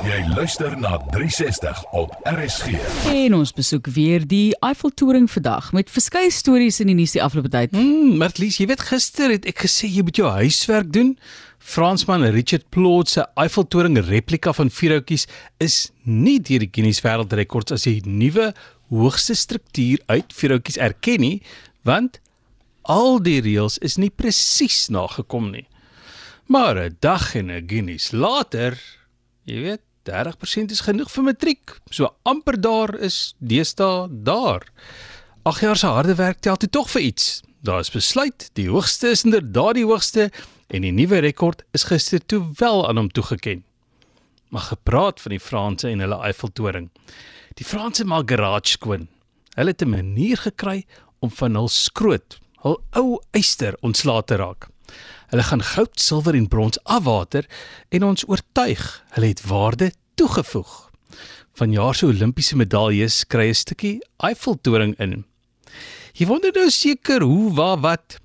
Jy luister na 360 op RSG. En ons besoek weer die Eiffeltoring vandag met verskeie stories in die nuus die afgelope tyd. Hmm, Martlies, jy weet gister het ek gesê jy moet jou huiswerk doen. Fransman Richard Plot se Eiffeltoring replika van vierhoutjies is nie deur die Guinness Wêreldrekords as die nuwe hoogste struktuur uit vierhoutjies erken nie, want al die reëls is nie presies nagekom nie. Maar 'n dag en 'n Guinness later, jy weet, 30% is genoeg vir matriek. So amper daar is deesdae daar. Ag jaar se harde werk tel toe tog vir iets. Daar is besluit, die hoogste is inderdaad die hoogste en die nuwe rekord is gister toe wel aan hom toegeken. Maar gepraat van die Franse en hulle Eiffeltoring. Die Franse maak garage skoon. Hulle het 'n manier gekry om van hul skroot, hul ou yster ontslae te raak. Hulle gaan goud, silwer en brons afwater en ons oortuig hulle het waarde toegevoeg. Vanjaar se Olimpiese medaljes kry 'n stukkie Eiffeltoring in. Jy wonder nou seker hoe, waar, wat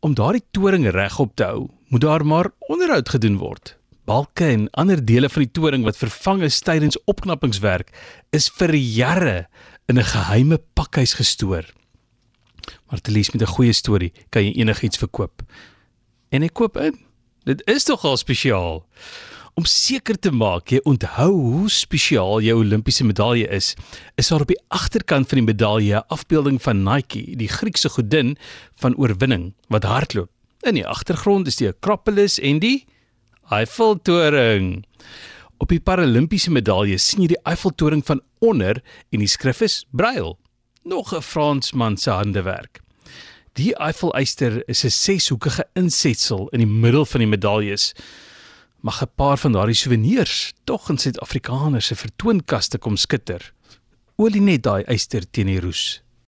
om daardie toring regop te hou, moet daar maar onderhoud gedoen word. Balke en ander dele van die toring wat vervang is tydens opknappingswerk is vir jare in 'n geheime pakhuis gestoor. Maar te lees met 'n goeie storie kan jy enigiets verkoop. En ek koop in. Dit is tog al spesiaal. Om seker te maak jy onthou hoe spesiaal jou Olimpiese medalje is, is daar op die agterkant van die medalje 'n afbeelding van Nike, die Griekse godin van oorwinning wat hardloop. In die agtergrond is die Akropolis en die Eiffeltoring. Op die Paralimpiese medalje sien jy die Eiffeltoring van onder en die skrif is Braille. Nog 'n Fransman se handewerk. Die Eiffelyster is 'n seshoekige insetsel in die middel van die medaljes. Mag 'n paar van daardie souvenirs tog in Suid-Afrikaners se vertoonkaste kom skitter. Olie net daai yster teen die roes.